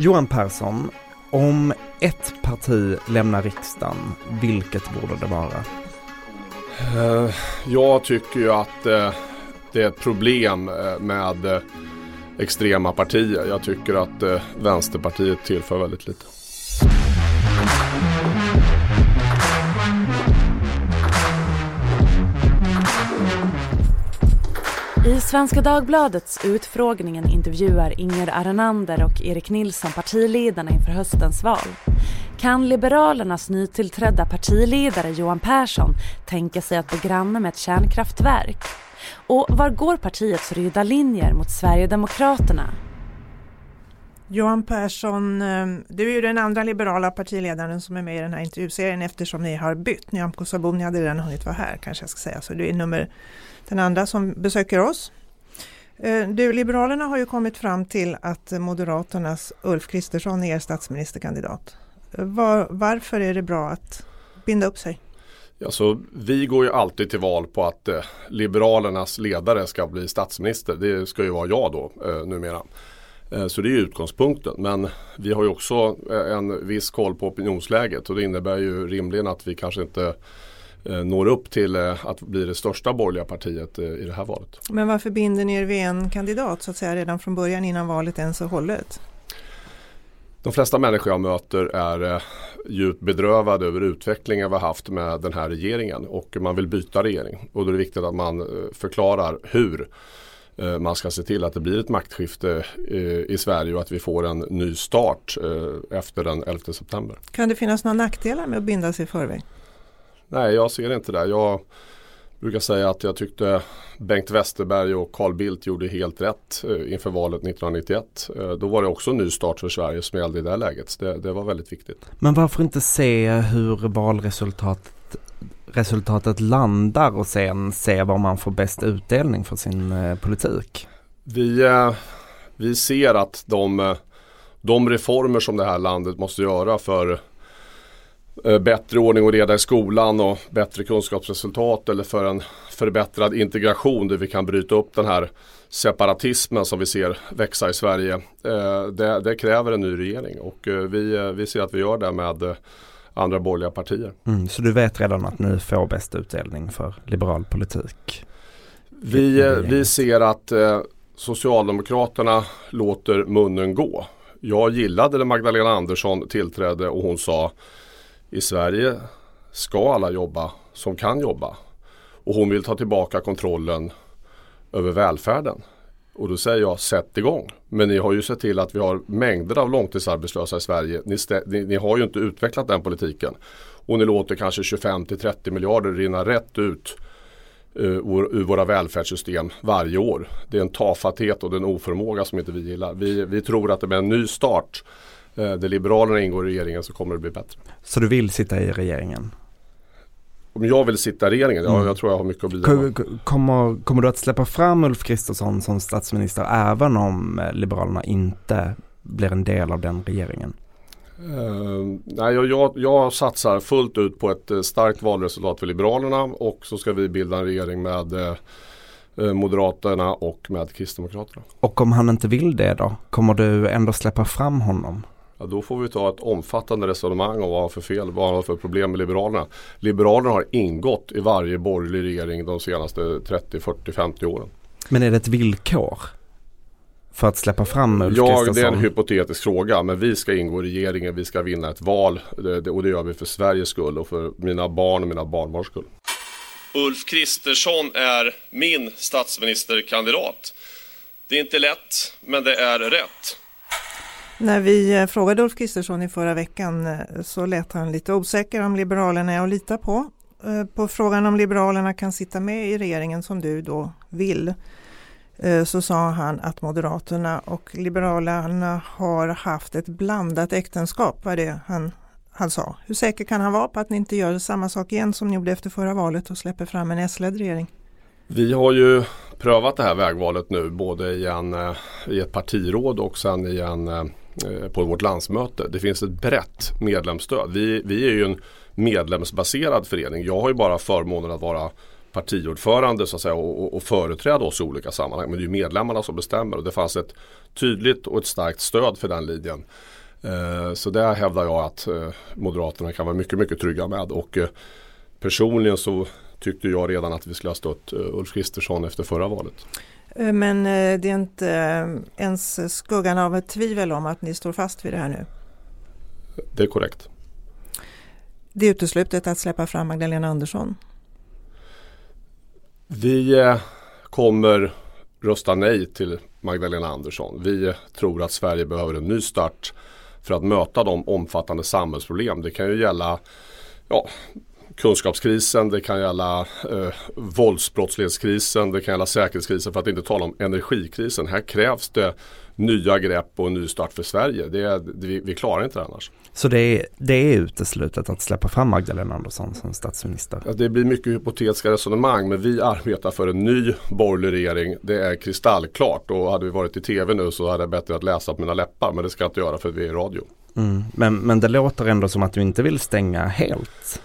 Johan Persson, om ett parti lämnar riksdagen, vilket borde det vara? Eh, jag tycker ju att eh, det är ett problem eh, med extrema partier. Jag tycker att Vänsterpartiet tillför väldigt lite. I Svenska Dagbladets Utfrågningen intervjuar Inger Arenander och Erik Nilsson partiledarna inför höstens val. Kan Liberalernas nytillträdda partiledare Johan Persson tänka sig att bli granne med ett kärnkraftverk? Och var går partiets röda linjer mot Sverigedemokraterna? Johan Persson, eh, du är ju den andra liberala partiledaren som är med i den här intervjuserien eftersom ni har bytt. Nyamko Sabuni hade redan hunnit vara här kanske jag ska säga, så du är nummer den andra som besöker oss. Eh, du, Liberalerna har ju kommit fram till att Moderaternas Ulf Kristersson är statsministerkandidat. Eh, var, varför är det bra att binda upp sig? Alltså, vi går ju alltid till val på att eh, Liberalernas ledare ska bli statsminister. Det ska ju vara jag då eh, numera. Eh, så det är utgångspunkten. Men vi har ju också eh, en viss koll på opinionsläget och det innebär ju rimligen att vi kanske inte når upp till eh, att bli det största borgerliga partiet eh, i det här valet. Men varför binder ni er vid en kandidat så att säga redan från början innan valet ens är hållet? De flesta människor jag möter är djupt bedrövade över utvecklingen vi har haft med den här regeringen och man vill byta regering. Och då är det viktigt att man förklarar hur man ska se till att det blir ett maktskifte i Sverige och att vi får en ny start efter den 11 september. Kan det finnas några nackdelar med att binda sig i förväg? Nej, jag ser inte det. Jag brukar säga att jag tyckte Bengt Westerberg och Carl Bildt gjorde helt rätt eh, inför valet 1991. Eh, då var det också en ny start för Sverige som gällde i det läget. Det, det var väldigt viktigt. Men varför inte se hur valresultatet resultatet landar och sen se var man får bäst utdelning för sin eh, politik? Vi, vi ser att de, de reformer som det här landet måste göra för bättre ordning och reda i skolan och bättre kunskapsresultat eller för en förbättrad integration där vi kan bryta upp den här separatismen som vi ser växa i Sverige. Eh, det, det kräver en ny regering och eh, vi, vi ser att vi gör det med andra borgerliga partier. Mm, så du vet redan att ni får bäst utdelning för liberal politik? Vi, vi ser att Socialdemokraterna låter munnen gå. Jag gillade när Magdalena Andersson tillträdde och hon sa i Sverige ska alla jobba som kan jobba. Och hon vill ta tillbaka kontrollen över välfärden. Och då säger jag sätt igång. Men ni har ju sett till att vi har mängder av långtidsarbetslösa i Sverige. Ni, ni, ni har ju inte utvecklat den politiken. Och ni låter kanske 25 30 miljarder rinna rätt ut eh, ur våra välfärdssystem varje år. Det är en tafatthet och en oförmåga som inte vi gillar. Vi, vi tror att det med en ny start där Liberalerna ingår i regeringen så kommer det bli bättre. Så du vill sitta i regeringen? Om jag vill sitta i regeringen? Ja, mm. jag tror jag har mycket att bidra kommer, kommer du att släppa fram Ulf Kristersson som statsminister även om eh, Liberalerna inte blir en del av den regeringen? Uh, nej, jag, jag, jag, satsar fullt ut på ett starkt valresultat för Liberalerna och så ska vi bilda en regering med uh, Moderaterna och med Kristdemokraterna. Och om han inte vill det då? Kommer du ändå släppa fram honom? Ja, då får vi ta ett omfattande resonemang om vad han har för fel, vad han har för problem med Liberalerna. Liberalerna har ingått i varje borgerlig regering de senaste 30, 40, 50 åren. Men är det ett villkor? För att släppa fram Ulf Ja, det är en hypotetisk fråga. Men vi ska ingå i regeringen, vi ska vinna ett val. Det, och det gör vi för Sveriges skull och för mina barn och mina barnbarns skull. Ulf Kristersson är min statsministerkandidat. Det är inte lätt, men det är rätt. När vi eh, frågade Ulf Kristersson i förra veckan eh, så lät han lite osäker om Liberalerna är att lita på. Eh, på frågan om Liberalerna kan sitta med i regeringen som du då vill så sa han att Moderaterna och Liberalerna har haft ett blandat äktenskap, var det han, han sa. Hur säker kan han vara på att ni inte gör samma sak igen som ni gjorde efter förra valet och släpper fram en S-ledd regering? Vi har ju prövat det här vägvalet nu både i, en, i ett partiråd och sen i en Eh, på vårt landsmöte. Det finns ett brett medlemsstöd. Vi, vi är ju en medlemsbaserad förening. Jag har ju bara förmånen att vara partiordförande så att säga, och, och företräda oss i olika sammanhang. Men det är medlemmarna som bestämmer och det fanns ett tydligt och ett starkt stöd för den linjen. Eh, så där hävdar jag att eh, Moderaterna kan vara mycket, mycket trygga med. Och eh, personligen så tyckte jag redan att vi skulle ha stött eh, Ulf Kristersson efter förra valet. Eh, men eh, det är inte ens skuggan av ett tvivel om att ni står fast vid det här nu? Det är korrekt. Det är uteslutet att släppa fram Magdalena Andersson? Vi eh, kommer rösta nej till Magdalena Andersson. Vi tror att Sverige behöver en ny start för att möta de omfattande samhällsproblem. Det kan ju gälla ja, kunskapskrisen, det kan gälla eh, våldsbrottslighetskrisen, det kan gälla säkerhetskrisen för att inte tala om energikrisen. Här krävs det nya grepp och en ny start för Sverige. Det, det, vi, vi klarar inte det annars. Så det är, det är uteslutet att släppa fram Magdalena Andersson som statsminister? Ja, det blir mycket hypotetiska resonemang men vi arbetar för en ny borgerlig regering. Det är kristallklart och hade vi varit i tv nu så hade jag bättre att läsa på mina läppar men det ska jag inte göra för vi är i radio. Mm. Men, men det låter ändå som att du inte vill stänga helt?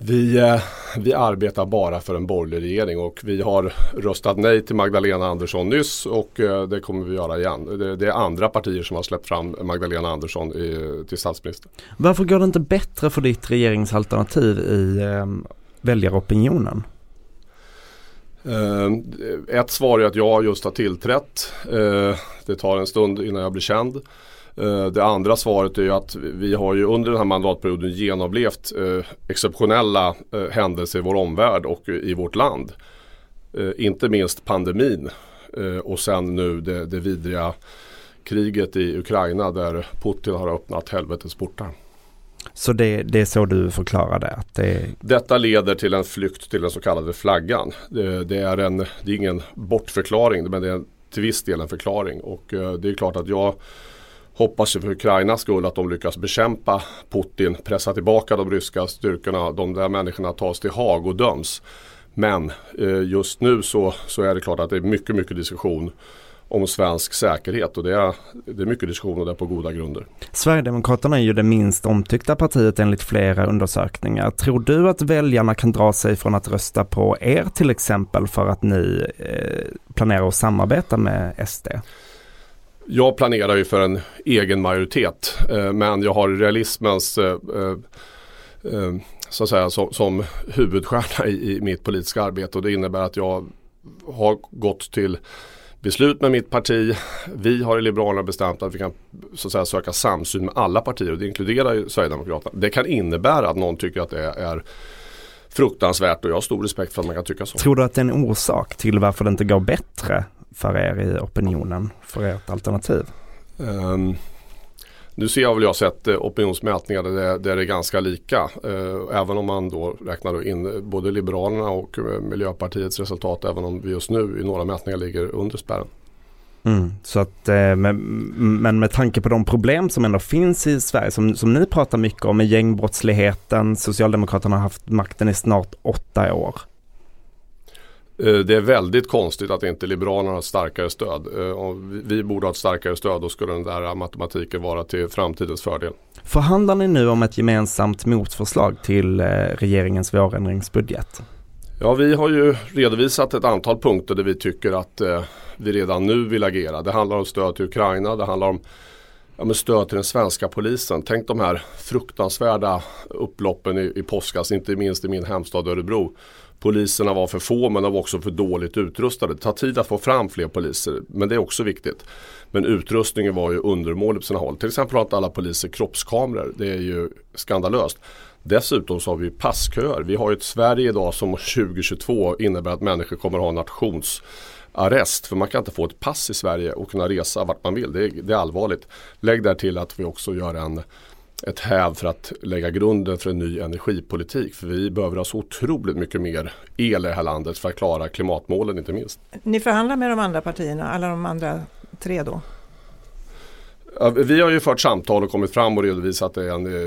Vi, eh, vi arbetar bara för en borgerlig regering och vi har röstat nej till Magdalena Andersson nyss och eh, det kommer vi göra igen. Det, det är andra partier som har släppt fram Magdalena Andersson i, till statsminister. Varför går det inte bättre för ditt regeringsalternativ i eh, väljaropinionen? Uh, ett svar är att jag just har tillträtt. Uh, det tar en stund innan jag blir känd. Eh, det andra svaret är ju att vi har ju under den här mandatperioden genomlevt eh, exceptionella eh, händelser i vår omvärld och i vårt land. Inte minst pandemin och sen nu det, det vidriga kriget i Ukraina där Putin har öppnat helvetets portar. Så det, det, är så du förklarar det? Att det... Detta leder till en flykt till den så kallade flaggan. Det, det, är, en, det är ingen bortförklaring men det är till viss del en förklaring. Och det är klart att jag hoppas för Ukrainas skull att de lyckas bekämpa Putin, pressa tillbaka de ryska styrkorna, de där människorna tas till Haag och döms. Men eh, just nu så, så är det klart att det är mycket, mycket diskussion om svensk säkerhet och det är, det är mycket diskussion och det är på goda grunder. Sverigedemokraterna är ju det minst omtyckta partiet enligt flera undersökningar. Tror du att väljarna kan dra sig från att rösta på er till exempel för att ni eh, planerar att samarbeta med SD? Jag planerar ju för en egen majoritet eh, men jag har realismens eh, eh, eh så att säga som, som huvudstjärna i, i, mitt politiska arbete och det innebär att jag har gått till beslut med mitt parti. Vi har i Liberalerna bestämt att vi kan så att säga, söka samsyn med alla partier och det inkluderar ju Sverigedemokraterna. Det kan innebära att någon tycker att det är fruktansvärt och jag har stor respekt för att man kan tycka så. Tror du att det är en orsak till varför det inte går bättre för er i opinionen för ert alternativ? Um, nu ser jag väl jag sett eh, opinionsmätningar där, där det är ganska lika. Eh, även om man då räknar in både Liberalerna och eh, Miljöpartiets resultat även om vi just nu i några mätningar ligger under spärren. Mm, så att, eh, men med tanke på de problem som ändå finns i Sverige, som, som ni pratar mycket om, med gängbrottsligheten, Socialdemokraterna har haft makten i snart åtta år. Eh, det är väldigt konstigt att inte Liberalerna har ett starkare stöd. Eh, vi borde ha ett starkare stöd då skulle den där matematiken vara till framtidens fördel. Förhandlar ni nu om ett gemensamt motförslag till eh, regeringens vårändringsbudget? Ja, vi har ju redovisat ett antal punkter där vi tycker att vi redan nu vill agera. Det handlar om stöd till Ukraina, det handlar om ja, stöd till den svenska polisen. Tänk de här fruktansvärda upploppen i, i påskas, inte minst i min hemstad Örebro Poliserna var för få men de var också för dåligt utrustade. Det tar tid att få fram fler poliser men det är också viktigt. Men utrustningen var ju undermålig på sina håll. Till exempel har inte alla poliser kroppskameror. Det är ju skandalöst. Dessutom så har vi passköer. Vi har ju ett Sverige idag som 2022 innebär att människor kommer att ha arrest För man kan inte få ett pass i Sverige och kunna resa vart man vill. Det är, det är allvarligt. Lägg där till att vi också gör en ett häv för att lägga grunden för en ny energipolitik. För vi behöver ha så otroligt mycket mer el i det här landet för att klara klimatmålen inte minst. Ni förhandlar med de andra partierna, alla de andra tre då? Vi har ju fört samtal och kommit fram och redovisat det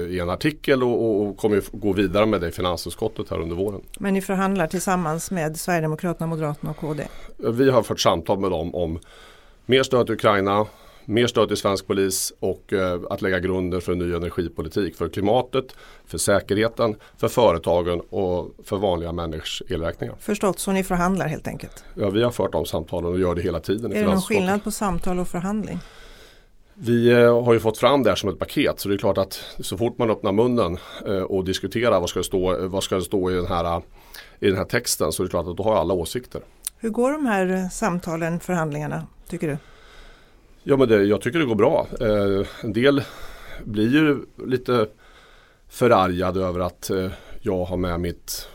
i en artikel och, och, och kommer gå vidare med det i finansutskottet här under våren. Men ni förhandlar tillsammans med Sverigedemokraterna, Moderaterna och KD? Vi har fört samtal med dem om mer stöd till Ukraina, mer stöd till svensk polis och eh, att lägga grunden för en ny energipolitik för klimatet, för säkerheten, för företagen och för vanliga människors elräkningar. Förstått, så ni förhandlar helt enkelt? Ja, vi har fört de samtalen och gör det hela tiden. Är det någon skillnad på samtal och förhandling? Vi eh, har ju fått fram det här som ett paket så det är klart att så fort man öppnar munnen eh, och diskuterar vad ska det stå, vad ska det stå i, den här, i den här texten så är det klart att då har alla åsikter. Hur går de här samtalen, förhandlingarna, tycker du? Ja men det, jag tycker det går bra. Eh, en del blir ju lite förargade över att eh, jag har med mitt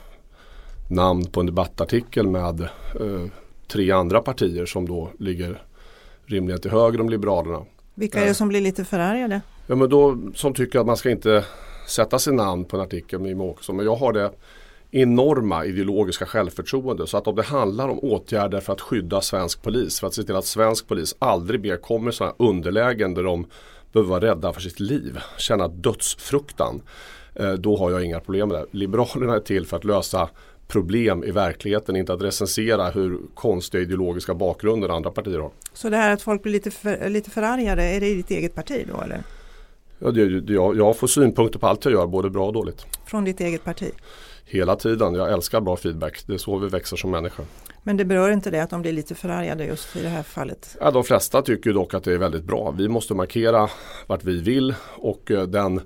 namn på en debattartikel med eh, tre andra partier som då ligger rimligen till höger om Liberalerna. Vilka är det som blir lite förargade? Ja men då som tycker att man ska inte sätta sin namn på en artikel med Jimmie Åkesson. Men jag har det enorma ideologiska självförtroende. Så att om det handlar om åtgärder för att skydda svensk polis, för att se till att svensk polis aldrig mer kommer i sådana underlägen där de behöver vara rädda för sitt liv, känna dödsfruktan. Eh, då har jag inga problem med det. Liberalerna är till för att lösa problem i verkligheten, inte att recensera hur konstiga ideologiska bakgrunder andra partier har. Så det här att folk blir lite, för, lite förargade, är det i ditt eget parti då eller? Ja, det, det, jag, jag får synpunkter på allt jag gör, både bra och dåligt. Från ditt eget parti? hela tiden. Jag älskar bra feedback. Det är så vi växer som människor. Men det berör inte det att de blir lite förargade just i det här fallet? Ja, de flesta tycker dock att det är väldigt bra. Vi måste markera vart vi vill och eh, den,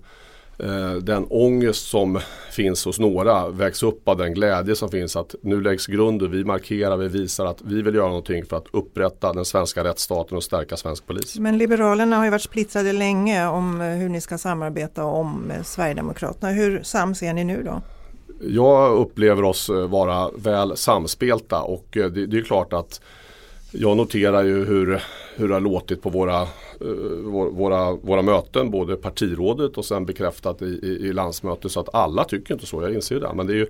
den ångest som finns hos några vägs upp av den glädje som finns att nu läggs grunden, vi markerar, vi visar att vi vill göra någonting för att upprätta den svenska rättsstaten och stärka svensk polis. Men Liberalerna har ju varit splittrade länge om hur ni ska samarbeta om Sverigedemokraterna. Hur sams är ni nu då? jag upplever oss eh, vara väl samspelta och eh, det, det är klart att jag noterar ju hur, hur det har låtit på våra, uh, våra, våra möten, både partirådet och sen bekräftat i, i, i landsmötet. Så att alla tycker inte så, jag inser ju det. Men det är ju,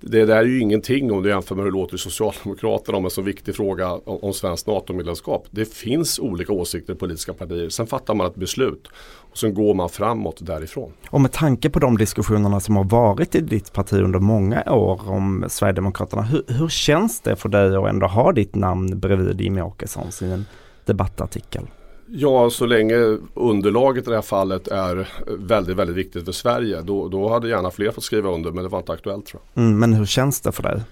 det där är ju ingenting om du jämför med hur det låter i Socialdemokraterna om en så viktig fråga om, om svenskt NATO-medlemskap. Det finns olika åsikter i politiska partier. Sen fattar man ett beslut och sen går man framåt därifrån. Och med tanke på de diskussionerna som har varit i ditt parti under många år om Sverigedemokraterna. Hur, hur känns det för dig att ändå ha ditt namn bredvid Jimmie Åkessons i en debattartikel? Ja, så länge underlaget i det här fallet är väldigt, väldigt viktigt för Sverige. Då, då hade gärna fler fått skriva under men det var inte aktuellt tror jag. Mm, men hur känns det för dig?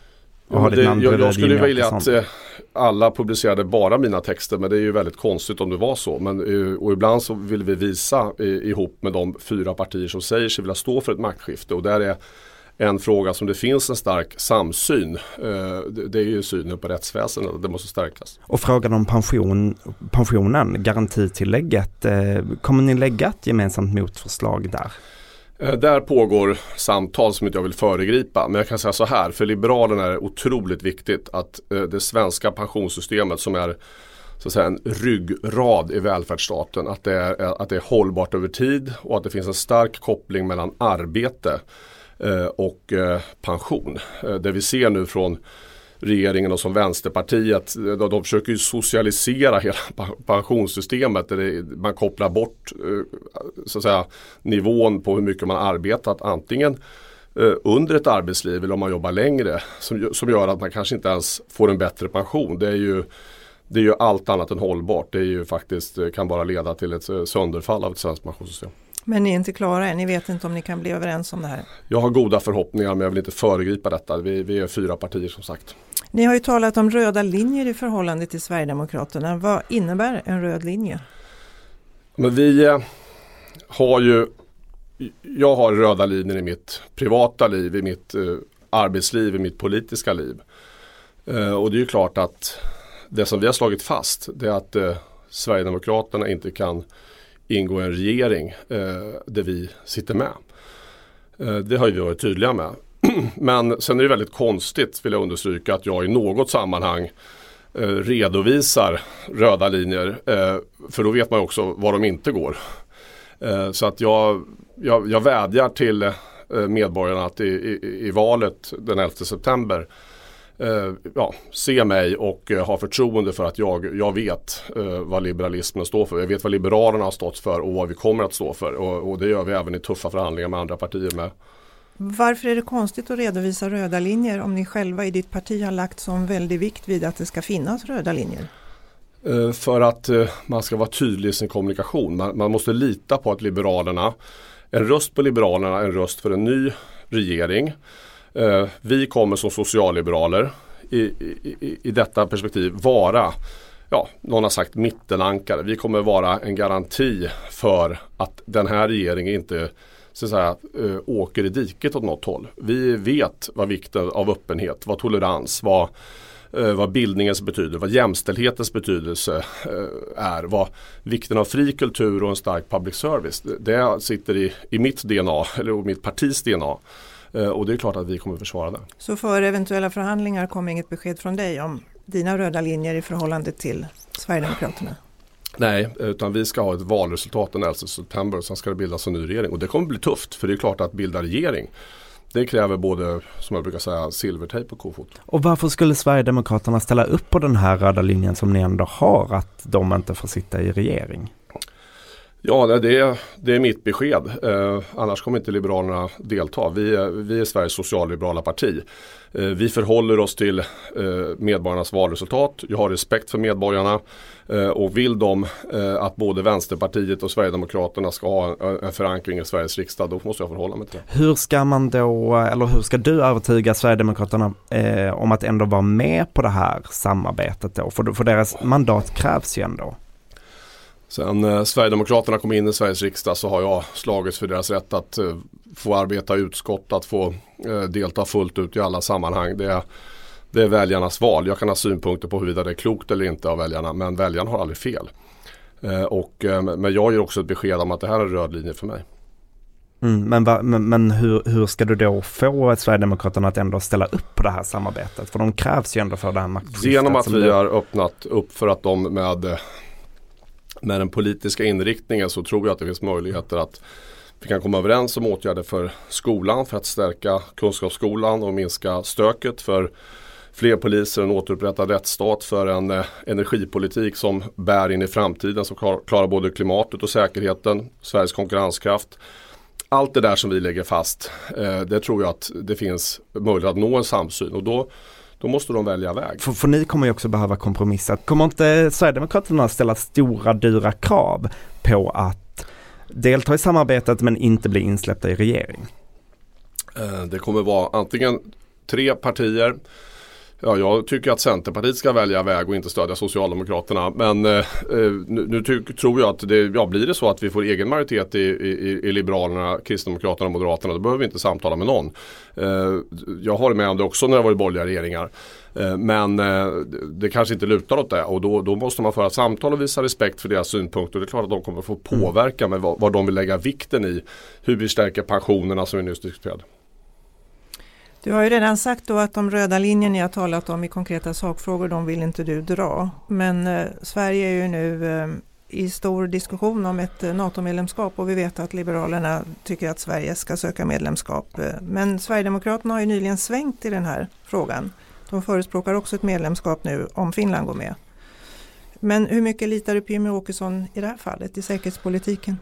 Ja, det, jag, jag skulle vilja att eh, alla publicerade bara mina texter men det är ju väldigt konstigt om det var så. Men, eh, och ibland så vill vi visa eh, ihop med de fyra partier som säger sig vilja stå för ett maktskifte och där är en fråga som det finns en stark samsyn. Eh, det är ju synen på rättsväsendet, det måste stärkas. Och frågan om pension, pensionen, garantitillägget, eh, kommer ni lägga ett gemensamt motförslag där? Eh, där pågår samtal som inte jag vill föregripa. Men jag kan säga så här, för Liberalerna är det otroligt viktigt att eh, det svenska pensionssystemet som är så att säga, en ryggrad i välfärdsstaten. Att det, är, eh, att det är hållbart över tid och att det finns en stark koppling mellan arbete och pension. Det vi ser nu från regeringen och som Vänsterpartiet. De, de försöker ju socialisera hela pensionssystemet. Där det, man kopplar bort eh, så att säga, nivån på hur mycket man arbetat. Antingen eh, under ett arbetsliv eller om man jobbar längre. Som, som gör att man kanske inte ens får en bättre pension. Det är ju det är ju allt annat än hållbart. Det är ju faktiskt, eh, kan bara leda till ett sönderfall av ett svenskt pensionssystem. Men ni är inte klara än, ni vet inte om ni kan bli överens om det här? Jag har goda förhoppningar men jag vill inte föregripa detta. Vi, vi är fyra partier som sagt. Ni har ju talat om röda linjer i förhållande till Sverigedemokraterna. Vad innebär en röd linje? Men vi eh, har ju jag har röda linjer i mitt privata liv, i mitt eh, arbetsliv, i mitt politiska liv. Eh, och det är ju klart att det som vi har slagit fast det är att eh, Sverigedemokraterna inte kan ingå i en regering eh, där vi sitter med. Eh, det har vi varit tydliga med. Men sen är det väldigt konstigt, vill jag understryka, att jag i något sammanhang eh, redovisar röda linjer. Eh, för då vet man också var de inte går. Eh, så att jag, jag, jag vädjar till eh, medborgarna att i, i, i valet den 11 september ja, se mig och eh, ha förtroende för att jag, jag vet eh, vad liberalismen står för. Jag vet vad Liberalerna har stått för och vad vi kommer att stå för. Och, och det gör vi även i tuffa förhandlingar med andra partier med. Varför är det konstigt att redovisa röda linjer om ni själva i ditt parti har lagt sån väldig vikt vid att det ska finnas röda linjer? Eh, för att eh, man ska vara tydlig i sin kommunikation. Man, man, måste lita på att Liberalerna, en röst på Liberalerna, en röst för en ny regering. Eh, vi kommer som socialliberaler i, i, i detta perspektiv vara ja, någon har sagt mittenankare. Vi kommer vara en garanti för att den här regeringen inte så att säga, eh, åker i diket åt något håll. Vi vet vad vikten av öppenhet, vad tolerans, vad eh, vad bildningens betydelse, vad jämställdhetens betydelse är, vad vikten av fri kultur och en stark public service. Det sitter i, i mitt DNA, eller mitt partis DNA. Eh, och det är klart att vi kommer försvara det. Så för eventuella förhandlingar kommer inget besked från dig om dina röda linjer i förhållande till Sverigedemokraterna? Nej, utan vi ska ha ett valresultat den 11 september och sen ska det bildas en ny regering. Och det kommer bli tufft för det är klart att bilda regering det kräver både, som jag brukar säga, silvertejp och kofot. Och varför skulle Sverigedemokraterna ställa upp på den här röda linjen som ni ändå har, att de inte får sitta i regering? Ja, det är, det är mitt besked. Eh, annars kommer inte Liberalerna delta. Vi är, vi är Sveriges socialliberala parti. Eh, vi förhåller oss till eh, medborgarnas valresultat. Jag har respekt för medborgarna. Eh, och vill de eh, att både Vänsterpartiet och Sverigedemokraterna ska ha en, en förankring i Sveriges riksdag, då måste jag förhålla mig till det. Hur ska man då, eller hur ska du övertyga Sverigedemokraterna eh, om att ändå vara med på det här samarbetet då? För, för deras mandat krävs ju ändå. Sen eh, Sverigedemokraterna kom in i Sveriges riksdag så har jag slagits för deras rätt att eh, få arbeta i utskott, att få eh, delta fullt ut i alla sammanhang. Det, det är väljarnas val. Jag kan ha synpunkter på huruvida det är klokt eller inte av väljarna men väljarna har aldrig fel. Eh, och, eh, men jag ger också ett besked om att det här är en röd linje för mig. Mm, men, va, men, men hur, hur, ska du då få Sverigedemokraterna att ändå ställa upp på det här samarbetet? För de krävs ju ändå för det här maktskiftet. Genom att vi har öppnat upp för att de med, med den politiska inriktningen så tror jag att det finns möjligheter att vi kan komma överens om åtgärder för skolan för att stärka kunskapsskolan och minska stöket för fler poliser, en återupprättad rättsstat för en eh, energipolitik som bär in i framtiden som klar, klarar både klimatet och säkerheten, Sveriges konkurrenskraft. Allt det där som vi lägger fast, eh, det tror jag att det finns möjlighet att nå en samsyn och då då måste de välja väg. För, för ni kommer ju också behöva kompromissa. Kommer inte Sverigedemokraterna ställa stora dyra krav på att delta i samarbetet men inte bli insläppta i regering? Eh, det kommer vara antingen tre partier Ja, jag tycker att Centerpartiet ska välja väg och inte stödja Socialdemokraterna. Men eh, eh nu, nu tror jag att det, ja, blir det så att vi får egen majoritet i, i, i Liberalerna, Kristdemokraterna och Moderaterna då behöver vi inte samtala med någon. Eh, jag har med om det också när det varit borgerliga regeringar. Eh, men eh, det kanske inte lutar åt det och då, då, måste man föra samtal och visa respekt för deras synpunkter. Det är klart att de kommer få påverka med vad, vad de vill lägga vikten i. Hur vi stärker pensionerna som vi nyss diskuterade. Du har ju redan sagt då att de röda linjer ni har talat om i konkreta sakfrågor, de vill inte du dra. Men eh, Sverige är ju nu eh, i stor diskussion om ett eh, NATO-medlemskap och vi vet att Liberalerna tycker att Sverige ska söka medlemskap. Eh, men Sverigedemokraterna har ju nyligen svängt i den här frågan. De förespråkar också ett medlemskap nu om Finland går med. Men hur mycket litar du på Jimmie Åkesson i det här fallet, i säkerhetspolitiken?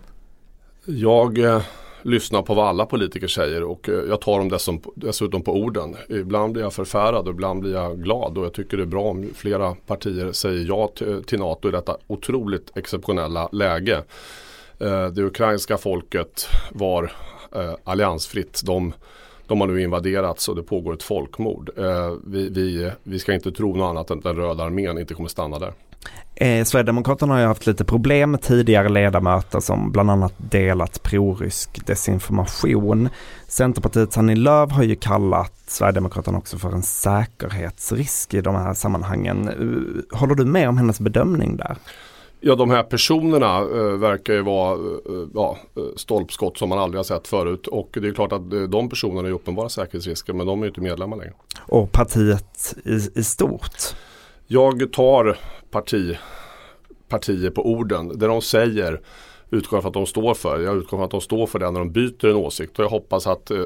Jag eh, lyssnar på vad alla politiker säger och eh, jag tar dem dessutom på orden. Ibland blir jag förfärad och ibland blir jag glad och jag tycker det är bra om flera partier säger ja till NATO i detta otroligt exceptionella läge. Eh, det ukrainska folket var eh, alliansfritt. De, de har nu invaderats och det pågår ett folkmord. Vi, vi, vi ska inte tro något annat än att den röda armén inte kommer stanna där. Eh, Sverigedemokraterna har ju haft lite problem med tidigare ledamöter som bland annat delat prorysk desinformation. Centerpartiets Annie Lööf har ju kallat Sverigedemokraterna också för en säkerhetsrisk i de här sammanhangen. Eh, håller du med om hennes bedömning där? Ja de här personerna äh, verkar ju vara äh, ja, stolpskott som man aldrig har sett förut och det är klart att de personerna är uppenbara säkerhetsrisker men de är ju inte medlemmar längre. Och partiet i, i stort? Jag tar parti, partier på orden. Det de säger utgår från att de står för. Jag utgår från att de står för det när de byter en åsikt. Och jag hoppas att eh,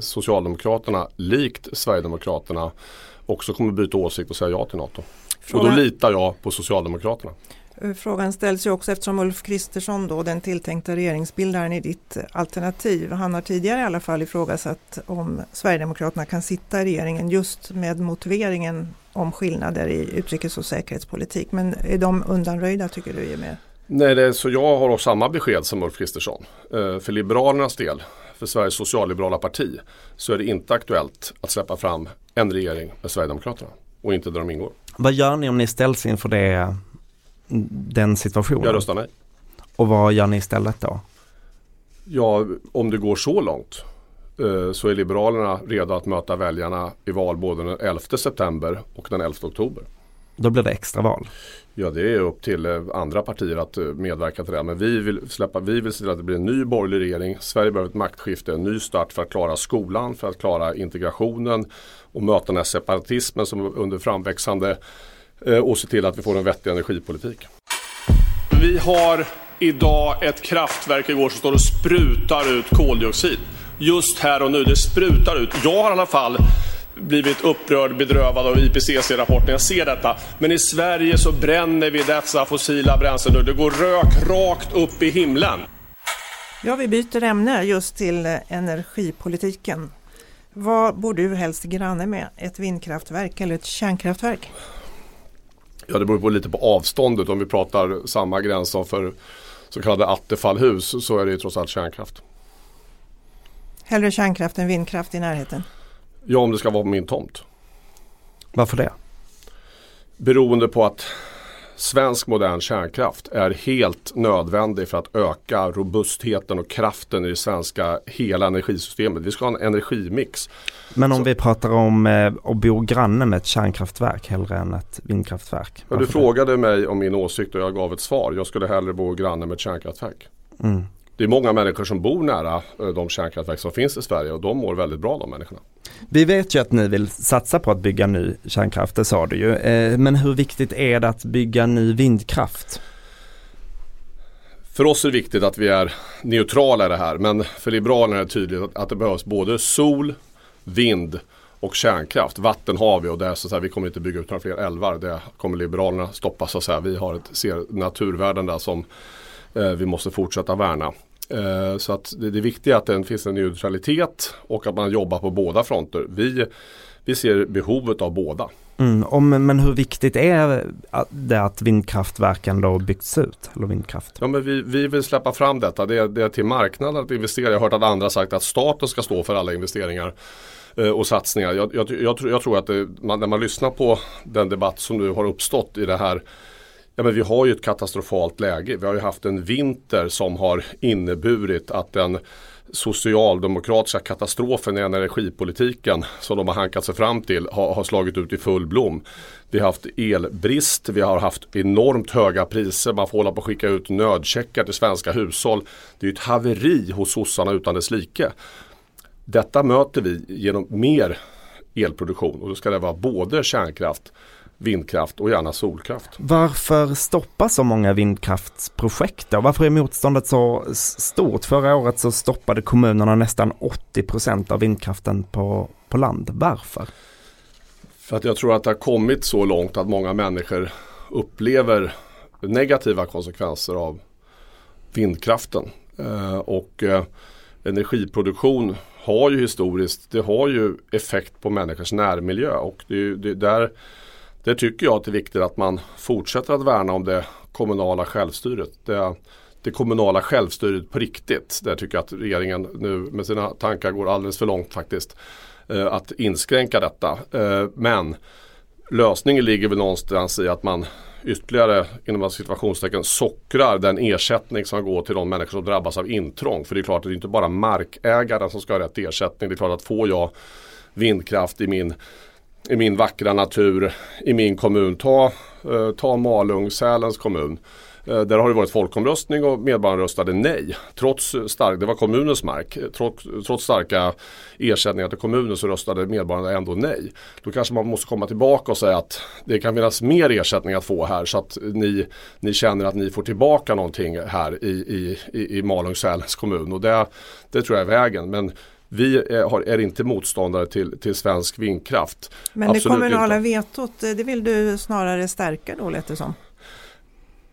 Socialdemokraterna likt Sverigedemokraterna också kommer byta åsikt och säga ja till NATO. Frågan... Och då litar jag på Socialdemokraterna. Eh, frågan ställs ju också eftersom Ulf Kristersson då den tilltänkta regeringsbildaren i ditt alternativ. Han har tidigare i alla fall ifrågasatt om Sverigedemokraterna kan sitta i regeringen just med motiveringen om skillnader i utrikes och säkerhetspolitik. Men är de undanröjda tycker du? Med? Nej, det är, så jag har samma besked som Ulf Kristersson. Eh, för Liberalernas del, för Sveriges socialliberala parti, så är det inte aktuellt att släppa fram en regering med Sverigedemokraterna och inte där de ingår. Vad gör ni om ni ställs inför det, den situationen? Jag röstar nej. Och vad gör ni istället då? Ja, om det går så långt eh, så är Liberalerna redo att möta väljarna i val både den 11 september och den 11 oktober. Då blir det extraval? Ja det är upp till eh, andra partier att eh, medverka till det. Men vi vill, släppa, vi vill se till att det blir en ny borgerlig regering. Sverige behöver ett maktskifte, en ny start för att klara skolan, för att klara integrationen och möta den här separatismen som under framväxande och se till att vi får en vettig energipolitik. Vi har idag ett kraftverk igår som står och sprutar ut koldioxid. Just här och nu, det sprutar ut. Jag har i alla fall blivit upprörd, bedrövad av IPCC-rapporten. Jag ser detta. Men i Sverige så bränner vi dessa fossila bränslen nu. Det går rök rakt upp i himlen. Ja, vi byter ämne just till energipolitiken. Vad bor du helst granne med? Ett vindkraftverk eller ett kärnkraftverk? Ja, det beror på lite på avståndet. Om vi pratar samma gräns som för så kallade Attefallhus så är det ju trots allt kärnkraft. Hellre kärnkraft än vindkraft i närheten? Ja, om det ska vara på min tomt. Varför det? Beroende på att svensk modern kärnkraft är helt nödvändig för att öka robustheten och kraften i det svenska hela energisystemet. Vi ska ha en energimix. Men om Så. vi pratar om eh, att bo granne med ett kärnkraftverk hellre än ett vindkraftverk? Du frågade mig om min åsikt och jag gav ett svar. Jag skulle hellre bo granne med ett kärnkraftverk. Mm. Det är många människor som bor nära eh, de kärnkraftverk som finns i Sverige och de mår väldigt bra de människorna. Vi vet ju att ni vill satsa på att bygga ny kärnkraft, det sa du ju. Eh, men hur viktigt är det att bygga ny vindkraft? För oss är det viktigt att vi är neutrala i det här men för Liberalerna är det tydligt att det behövs både sol, vind och kärnkraft. Vatten har vi och det är så att vi kommer inte bygga ut några fler älvar. Det kommer Liberalerna stoppa så att säga. Vi har ett, ser naturvärden där som eh, vi måste fortsätta värna. Eh, så att det, det viktiga är att det finns en neutralitet och att man jobbar på båda fronter. Vi, vi ser behovet av båda. Mm, om, men hur viktigt är det att vindkraftverken då byggts ut? Eller vindkraft? Ja, men vi, vi vill släppa fram detta. Det är, det är till marknaden att investera. Jag har hört att andra sagt att staten ska stå för alla investeringar eh, och satsningar. Jag, jag, jag, jag tror att det, man, när man lyssnar på den debatt som nu har uppstått i det här Ja, men vi har ju ett katastrofalt läge. Vi har ju haft en vinter som har inneburit att den socialdemokratiska katastrofen i energipolitiken som de har hankat sig fram till har, har, slagit ut i full blom. Vi har haft elbrist, vi har haft enormt höga priser, man får hålla på att skicka ut nödcheckar till svenska hushåll. Det är ett haveri hos sossarna utan dess like. Detta möter vi genom mer elproduktion och då ska det vara både kärnkraft vindkraft och gärna solkraft. Varför stoppas så många vindkraftsprojekt då? Varför är motståndet så stort? Förra året så stoppade kommunerna nästan 80% av vindkraften på, på land. Varför? För att jag tror att det har kommit så långt att många människor upplever negativa konsekvenser av vindkraften. Eh, och eh, energiproduktion har ju historiskt, det har ju effekt på människors närmiljö och det, det där det tycker jag att det är viktigt att man fortsätter att värna om det kommunala självstyret. Det, det kommunala självstyret på riktigt. Där tycker jag att regeringen nu med sina tankar går alldeles för långt faktiskt. Eh, att inskränka detta. Eh, men lösningen ligger väl någonstans i att man ytterligare inom situationstecken sockrar den ersättning som går till de människor som drabbas av intrång. För det är klart att det är inte bara markägaren som ska ha rätt ersättning. Det är klart att får jag vindkraft i min i min vackra natur i min kommun. Ta, eh, ta Malung, Sälens kommun. Eh, där har det varit folkomröstning och medborgarna röstade nej. Trots stark, det var kommunens mark. Trots, trots starka ersättningar till kommunen så röstade medborgarna ändå nej. Då kanske man måste komma tillbaka och säga att det kan finnas mer ersättning att få här så att ni, ni känner att ni får tillbaka någonting här i, i, i, i Malung, Sälens kommun. Och det, det tror jag är vägen. Men vi är, är, inte motståndare till, till svensk vindkraft. Men Absolut det kommunala inte. vetot, det vill du snarare stärka då lät det som?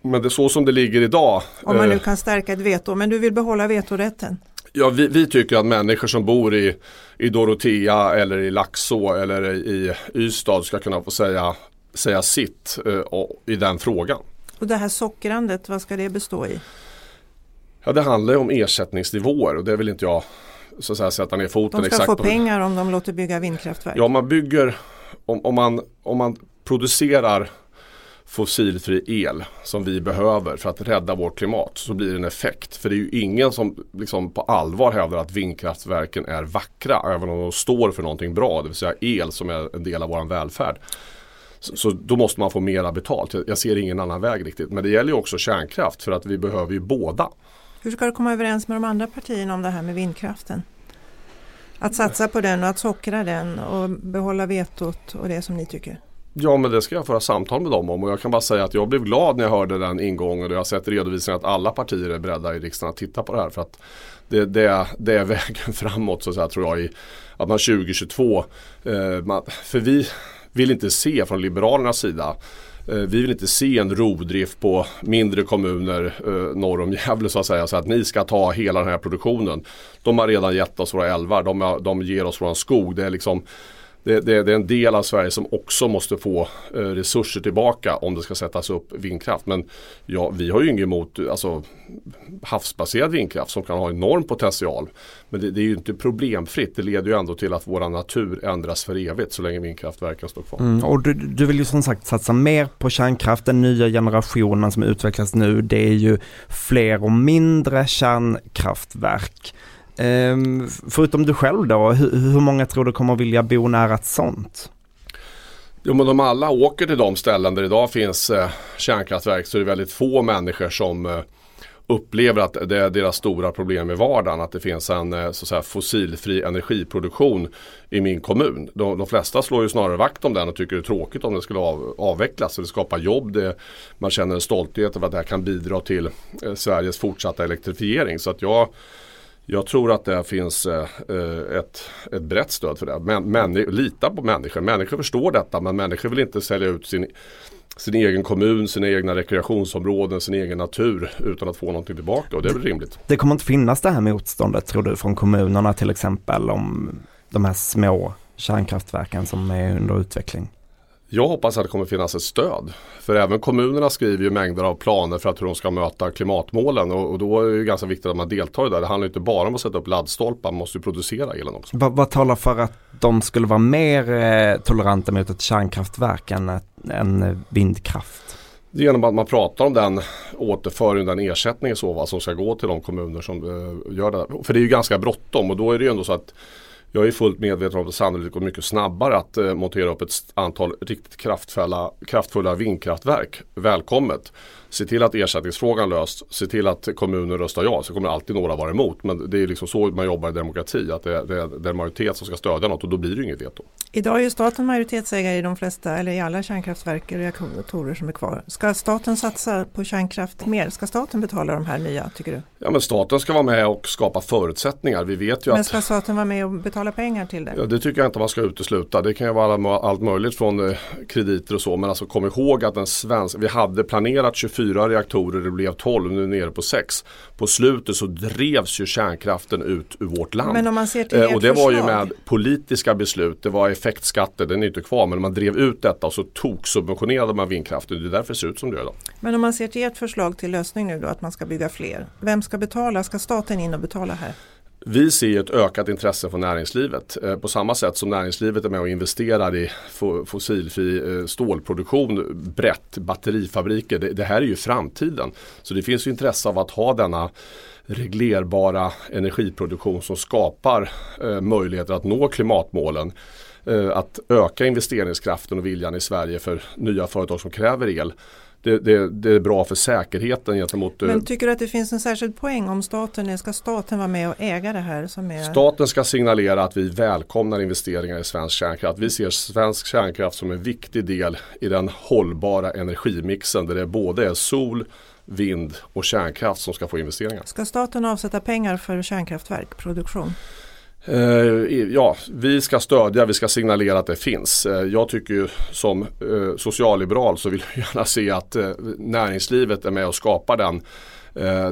Men det är så som det ligger idag. Om man nu eh, kan stärka ett veto, men du vill behålla vetorätten? Ja, vi, vi, tycker att människor som bor i, i Dorotea eller i Laxå eller i Ystad ska kunna få säga, säga sitt uh, i den frågan. Och det här sockrandet, vad ska det bestå i? Ja, det handlar ju om ersättningsnivåer och det vill inte jag så att säga, sätta ner foten exakt De ska få pengar om de låter bygga vindkraftverk? Ja, man bygger, om, om, man, om man producerar fossilfri el som vi behöver för att rädda vårt klimat så blir det en effekt. För det är ju ingen som liksom på allvar hävdar att vindkraftverken är vackra även om de står för någonting bra, det vill säga el som är en del av vår välfärd. Så, så, då måste man få mera betalt. Jag, jag ser ingen annan väg riktigt. Men det gäller ju också kärnkraft för att vi behöver ju båda. Hur ska du komma överens med de andra partierna om det här med vindkraften? Att satsa på den och att sockra den och behålla vetot och det som ni tycker? Ja men det ska jag föra samtal med dem om och jag kan bara säga att jag blev glad när jag hörde den ingången och jag har sett redovisningen att alla partier är beredda i riksdagen att titta på det här. För att det, det, det är vägen framåt så att säga, tror jag i att man 2022, eh, man, för vi vill inte se från Liberalernas sida Eh, vi vill inte se en rovdrift på mindre kommuner eh, norr om Gävle så att säga. Så att ni ska ta hela den här produktionen. De har redan gett oss våra älvar, de, de ger oss våran skog. Det är liksom det, det, det, är en del av Sverige som också måste få eh, resurser tillbaka om det ska sättas upp vindkraft. Men ja, vi har ju inget emot alltså, havsbaserad vindkraft som kan ha enorm potential. Men det, det, är ju inte problemfritt. Det leder ju ändå till att vår natur ändras för evigt så länge vindkraftverken står kvar. Mm, och du, du vill ju som sagt satsa mer på kärnkraft. Den nya generationen som utvecklas nu det är ju fler och mindre kärnkraftverk. Ehm, förutom du själv då, hur, hur många tror du kommer vilja bo nära ett sånt? Jo men om alla åker till de ställen där idag finns eh, kärnkraftverk så är det väldigt få människor som eh, upplever att det är deras stora problem i vardagen. Att det finns en eh, så att säga, fossilfri energiproduktion i min kommun. De, de, flesta slår ju snarare vakt om den och tycker det är tråkigt om den skulle av, avvecklas. Så det skapar jobb. Det, man känner en stolthet över att det här kan bidra till eh, Sveriges fortsatta elektrifiering. Så att jag jag tror att det finns eh, eh, ett, ett brett stöd för det. Men, men, lita på människor. Människor förstår detta men människor vill inte sälja ut sin, sin egen kommun, sina egna rekreationsområden, sin egen natur utan att få någonting tillbaka och det är väl rimligt. Det kommer inte finnas det här motståndet tror du från kommunerna till exempel om de här små kärnkraftverken som är under utveckling? Jag hoppas att det kommer finnas ett stöd. För även kommunerna skriver ju mängder av planer för att hur de ska möta klimatmålen och, och då är det ganska viktigt att man deltar i det. Det handlar inte bara om att sätta upp laddstolpar, man måste ju producera elen också. Vad, vad talar för att de skulle vara mer eh, toleranta mot ett kärnkraftverk än en vindkraft? Genom att man pratar om den återföring, den ersättning så, va, som ska gå till de kommuner som eh, gör det. För det är ju ganska bråttom och då är det ju ändå så att jag är fullt medveten om att det sannolikt går mycket snabbare att eh, montera upp ett antal riktigt kraftfulla, kraftfulla vindkraftverk. Välkommet! se till att ersättningsfrågan löst, se till att kommunen röstar ja. Så kommer alltid några vara emot. Men det är liksom så man jobbar i demokrati. Att det är, det är den majoritet som ska stödja något och då blir det inget veto. Idag är ju staten majoritetsägare i de flesta eller i alla kärnkraftverk och reaktorer som är kvar. Ska staten satsa på kärnkraft mer? Ska staten betala de här nya tycker du? Ja men staten ska vara med och skapa förutsättningar. Vi vet ju men att... ska staten vara med och betala pengar till det? Ja, det tycker jag inte man ska utesluta. Det kan ju vara allt möjligt från eh, krediter och så. Men alltså kom ihåg att den svenska, vi hade planerat 24 reaktorer det blev 12, nu är nere på 6. På slutet så drevs ju kärnkraften ut ur vårt land. Men om man ser till eh, och det var ju med politiska beslut, det var effektskatter, den är inte kvar men man drev ut detta och så tog subventionerade man vindkraften. Det är därför det ser ut som det gör idag. Men om man ser till ert förslag till lösning nu då att man ska bygga fler. Vem ska betala? Ska staten in och betala här? Vi ser ett ökat intresse från näringslivet. Eh, på samma sätt som näringslivet är med och investerar i fossilfri eh, stålproduktion brett, batterifabriker. Det, här är ju framtiden. Så det finns ju intresse av att ha denna reglerbara energiproduktion som skapar eh, möjligheter att nå klimatmålen. Att öka investeringskraften och viljan i Sverige för nya företag som kräver el det, det, det, är bra för säkerheten gentemot... Men eh, tycker du att det finns en särskild poäng om staten, ska staten vara med och äga det här? Som är... Staten ska signalera att vi välkomnar investeringar i svensk kärnkraft. Vi ser svensk kärnkraft som en viktig del i den hållbara energimixen där det både är sol, vind och kärnkraft som ska få investeringar. Ska staten avsätta pengar för kärnkraftverk, produktion? Eh, ja, vi ska stödja, vi ska signalera att det finns. Eh, jag tycker ju som eh, socialliberal så vill jag gärna se att näringslivet är med och skapar den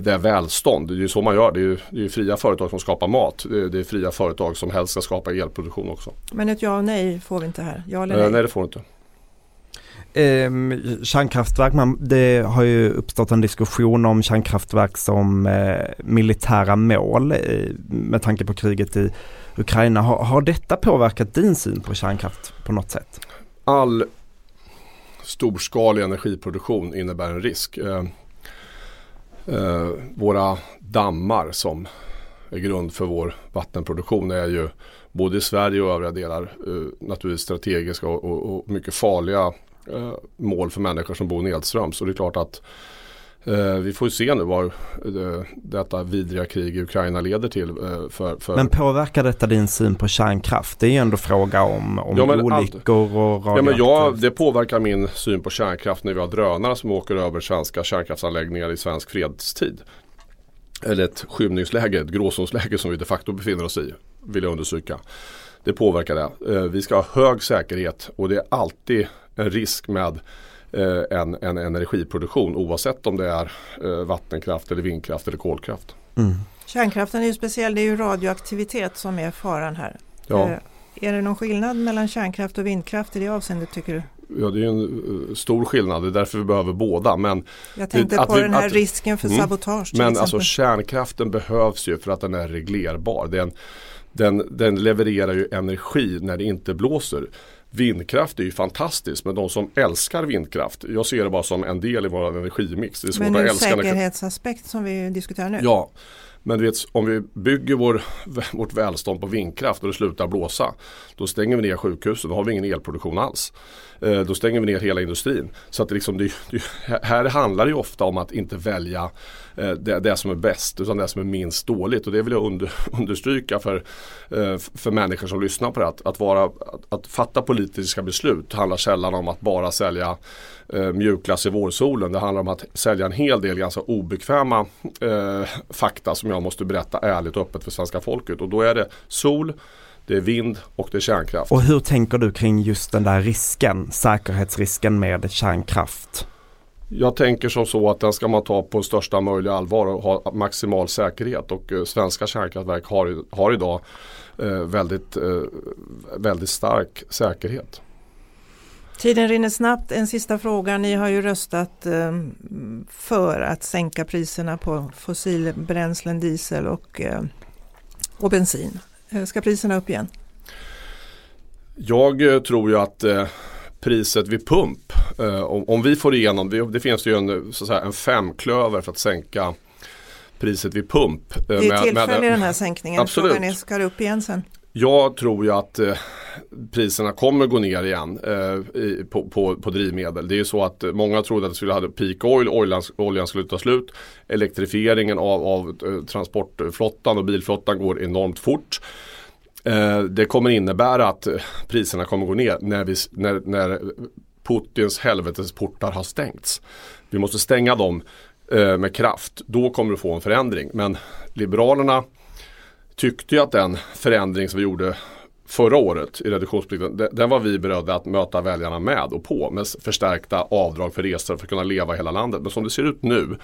det är välstånd. Det är ju så man gör. Det är ju, det är fria företag som skapar mat. Det är, det är, fria företag som helst ska skapa elproduktion också. Men ett ja och nej får vi inte här? Ja eller nej? nej det får vi inte. Eh, kärnkraftverk, man, det har ju uppstått en diskussion om kärnkraftverk som eh, militära mål eh, med tanke på kriget i Ukraina. Har, har detta påverkat din syn på kärnkraft på något sätt? All storskalig energiproduktion innebär en risk. Eh, eh, våra dammar som är grund för vår vattenproduktion är ju både i Sverige och övriga delar eh, naturligtvis strategiska och, och, och mycket farliga eh, mål för människor som bor nedströms. Så det är klart att eh, vi får se nu vad eh, detta vidriga krig i Ukraina leder till. Eh, för, för... Men påverkar detta din syn på kärnkraft? Det är ju ändå fråga om, om ja, olyckor allt... och ja, men ja, Det påverkar min syn på kärnkraft när vi har drönare som åker över svenska kärnkraftsanläggningar i svensk fredstid. Eller ett skymningsläge, ett gråzonsläge som vi de facto befinner oss i. Vill jag undersöka. Det påverkar det. Eh, vi ska ha hög säkerhet och det är alltid en risk med eh, en, en energiproduktion oavsett om det är eh, vattenkraft eller vindkraft eller kolkraft. Mm. Kärnkraften är ju speciell, det är ju radioaktivitet som är faran här. Ja. Eh, är det någon skillnad mellan kärnkraft och vindkraft i det avseendet tycker du? Ja det är en stor skillnad, det är därför vi behöver båda. Men Jag tänkte på vi, den här att, risken för mm, sabotage. Men alltså kärnkraften behövs ju för att den är reglerbar. Den, den, den levererar ju energi när det inte blåser. Vindkraft är ju fantastiskt men de som älskar vindkraft, jag ser det bara som en del i vår energimix. Det är svårt men ur att älska säkerhetsaspekt som vi diskuterar nu? Ja, men du vet, om vi bygger vår, vårt välstånd på vindkraft och det slutar blåsa. Då stänger vi ner sjukhusen, då har vi ingen elproduktion alls. Eh, då stänger vi ner hela industrin. Så att det liksom, det, det, här handlar det ju ofta om att inte välja eh, det, det, som är bäst utan det som är minst dåligt. Och det vill jag under, understryka för, eh, för människor som lyssnar på det. Att, att, vara, att, att fatta politiska beslut handlar sällan om att bara sälja eh, mjukglass i vårsolen. Det handlar om att sälja en hel del ganska obekväma eh, fakta som jag måste berätta ärligt och öppet för svenska folket. Och då är det sol, det är vind och det är kärnkraft. Och hur tänker du kring just den där risken, säkerhetsrisken med kärnkraft? Jag tänker som så att den ska man ta på största möjliga allvar och ha maximal säkerhet och eh, svenska kärnkraftverk har, har idag eh, väldigt, eh, väldigt stark säkerhet. Tiden rinner snabbt. En sista fråga. Ni har ju röstat eh, för att sänka priserna på fossilbränslen, diesel och, eh, och bensin. Eh, ska priserna upp igen? Jag eh, tror ju att priset vid pump, om, vi får igenom, det, finns ju en, så säga, en femklöver för att sänka priset vid pump. Det är tillfällig den här sänkningen. Absolut. Frågan är, ska det upp igen sen? Jag tror ju att eh, priserna kommer gå ner igen eh, i, på, på, på, drivmedel. Det är ju så att många trodde att det skulle ha peak oil, oljan, oljan skulle ta slut. Elektrifieringen av, av eh, transportflottan och bilflottan går enormt fort. Eh, det kommer innebära att eh, priserna kommer gå ner när, vi, när, när Putins helvetesportar har stängts. Vi måste stänga dem eh, med kraft. Då kommer du få en förändring. Men Liberalerna tyckte ju att den förändring som vi gjorde förra året i reduktionsplikten, den var vi beredda att möta väljarna med och på med förstärkta avdrag för resor för att kunna leva i hela landet. Men som det ser ut nu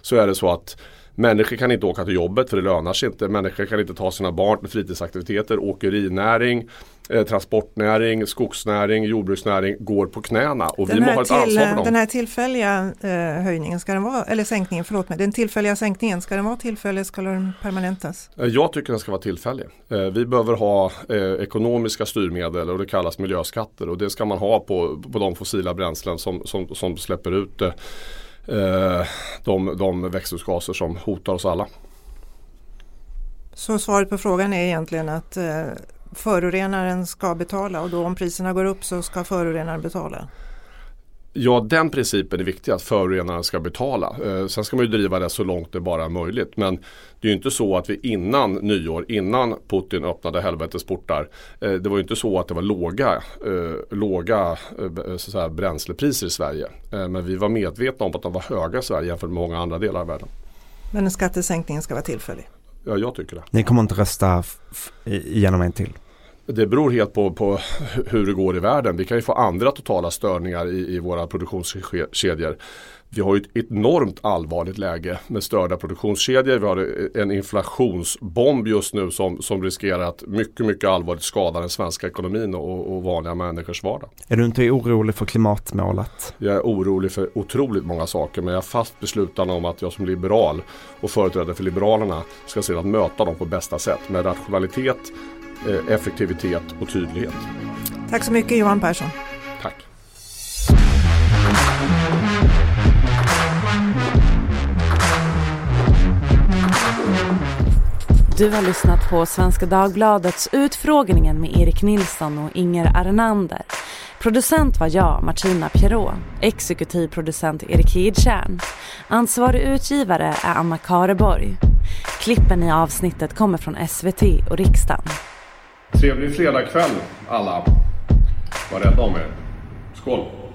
så är det så att Människor kan inte åka till jobbet för det lönar sig inte. Människor kan inte ta sina barn till fritidsaktiviteter. Åkerinäring, eh, transportnäring, skogsnäring, jordbruksnäring går på knäna. Och den vi har ett till, ansvar för dem. Den här tillfälliga eh, höjningen, ska den vara, eller sänkningen, förlåt mig. Den tillfälliga sänkningen, ska den vara tillfällig? Ska den permanentas? Eh, jag tycker den ska vara tillfällig. Eh, vi behöver ha eh, ekonomiska styrmedel och det kallas miljöskatter. Och det ska man ha på, på de fossila bränslen som, som, som släpper ut de, de växthusgaser som hotar oss alla. Så svaret på frågan är egentligen att förorenaren ska betala och då om priserna går upp så ska förorenaren betala? Ja, den principen är viktig att förorenaren ska betala. Eh, sen ska man ju driva det så långt det bara är möjligt. Men det är ju inte så att vi innan nyår, innan Putin öppnade helvetes portar. Eh, det var ju inte så att det var låga, eh, låga eh, säga, bränslepriser i Sverige. Eh, men vi var medvetna om att de var höga i Sverige jämfört med många andra delar av världen. Men skattesänkningen ska vara tillfällig? Ja, jag tycker det. Ni kommer inte rösta igenom en till? Det beror helt på, på hur det går i världen. Vi kan ju få andra totala störningar i, i våra produktionskedjor. Vi har ju ett enormt allvarligt läge med störda produktionskedjor. Vi har en inflationsbomb just nu som, som riskerar att mycket, mycket allvarligt skada den svenska ekonomin och, och vanliga människors vardag. Är du inte orolig för klimatmålet? Jag är orolig för otroligt många saker men jag är fast besluten om att jag som liberal och företrädare för Liberalerna ska se att möta dem på bästa sätt med rationalitet, effektivitet och tydlighet. Tack så mycket Johan Persson. Tack. Du har lyssnat på Svenska Dagbladets Utfrågningen med Erik Nilsson och Inger Arnander. Producent var jag, Martina Pierrot. Exekutiv producent Erik Hidtjärn. Ansvarig utgivare är Anna Kareborg. Klippen i avsnittet kommer från SVT och riksdagen. Trevlig fredagkväll alla. Var rädda om er. Skål!